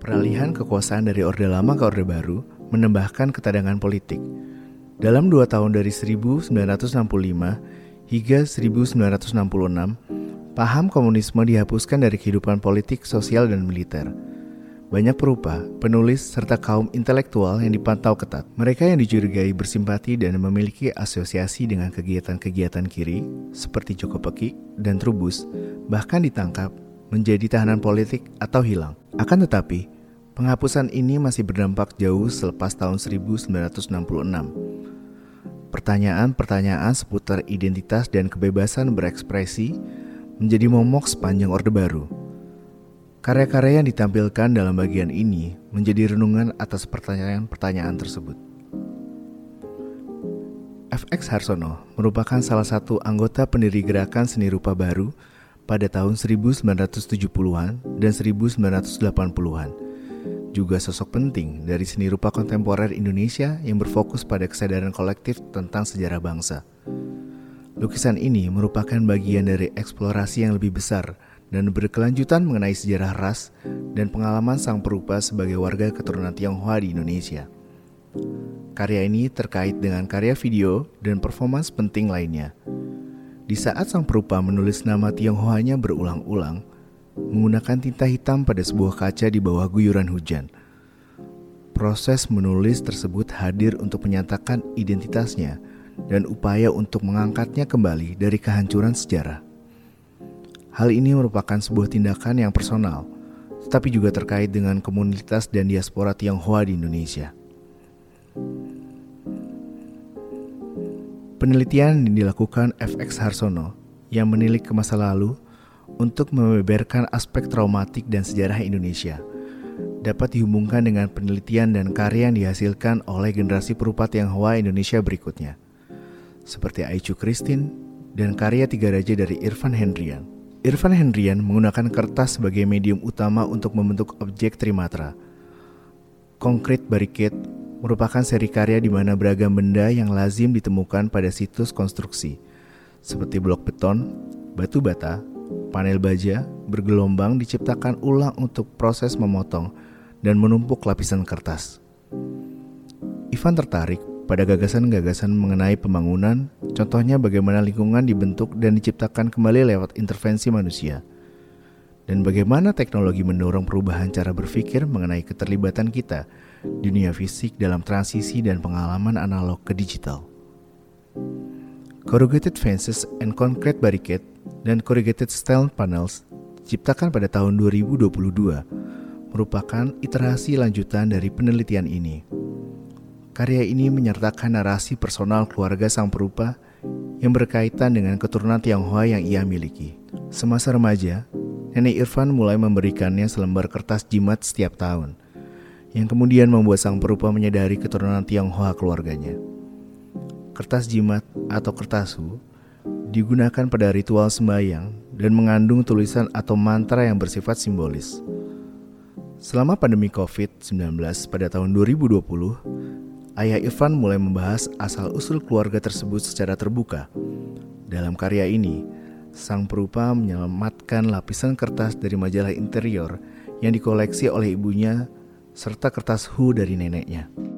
Peralihan kekuasaan dari Orde Lama ke Orde Baru menambahkan ketadangan politik. Dalam dua tahun dari 1965 hingga 1966, paham komunisme dihapuskan dari kehidupan politik, sosial, dan militer. Banyak perupa, penulis, serta kaum intelektual yang dipantau ketat. Mereka yang dicurigai bersimpati dan memiliki asosiasi dengan kegiatan-kegiatan kiri, seperti Joko Peki dan Trubus, bahkan ditangkap, menjadi tahanan politik atau hilang. Akan tetapi, Penghapusan ini masih berdampak jauh selepas tahun 1966. Pertanyaan-pertanyaan seputar identitas dan kebebasan berekspresi menjadi momok sepanjang Orde Baru. Karya-karya yang ditampilkan dalam bagian ini menjadi renungan atas pertanyaan-pertanyaan tersebut. FX Harsono merupakan salah satu anggota pendiri gerakan seni rupa baru pada tahun 1970-an dan 1980-an juga sosok penting dari seni rupa kontemporer Indonesia yang berfokus pada kesadaran kolektif tentang sejarah bangsa. Lukisan ini merupakan bagian dari eksplorasi yang lebih besar dan berkelanjutan mengenai sejarah ras dan pengalaman sang perupa sebagai warga keturunan Tionghoa di Indonesia. Karya ini terkait dengan karya video dan performance penting lainnya. Di saat sang perupa menulis nama Tionghoanya berulang-ulang, menggunakan tinta hitam pada sebuah kaca di bawah guyuran hujan. Proses menulis tersebut hadir untuk menyatakan identitasnya dan upaya untuk mengangkatnya kembali dari kehancuran sejarah. Hal ini merupakan sebuah tindakan yang personal, tetapi juga terkait dengan komunitas dan diaspora Tionghoa di Indonesia. Penelitian yang dilakukan FX Harsono yang menilik ke masa lalu untuk membeberkan aspek traumatik dan sejarah Indonesia dapat dihubungkan dengan penelitian dan karya yang dihasilkan oleh generasi perupa Tionghoa Indonesia berikutnya, seperti Aichu Christine dan karya Tiga Raja dari Irfan Hendrian. Irfan Hendrian menggunakan kertas sebagai medium utama untuk membentuk objek trimatra. Concrete Barricade merupakan seri karya di mana beragam benda yang lazim ditemukan pada situs konstruksi, seperti blok beton, batu bata, Panel baja bergelombang diciptakan ulang untuk proses memotong dan menumpuk lapisan kertas. Ivan tertarik pada gagasan-gagasan mengenai pembangunan, contohnya bagaimana lingkungan dibentuk dan diciptakan kembali lewat intervensi manusia, dan bagaimana teknologi mendorong perubahan cara berpikir mengenai keterlibatan kita dunia fisik dalam transisi dan pengalaman analog ke digital. Corrugated fences and concrete barricade dan corrugated steel panels diciptakan pada tahun 2022 merupakan iterasi lanjutan dari penelitian ini. Karya ini menyertakan narasi personal keluarga sang perupa yang berkaitan dengan keturunan Tionghoa yang ia miliki. Semasa remaja, Nenek Irfan mulai memberikannya selembar kertas jimat setiap tahun, yang kemudian membuat sang perupa menyadari keturunan Tionghoa keluarganya. Kertas jimat atau kertasu digunakan pada ritual sembahyang dan mengandung tulisan atau mantra yang bersifat simbolis. Selama pandemi COVID-19 pada tahun 2020, Ayah Irfan mulai membahas asal-usul keluarga tersebut secara terbuka. Dalam karya ini, sang perupa menyelamatkan lapisan kertas dari majalah interior yang dikoleksi oleh ibunya serta kertas hu dari neneknya.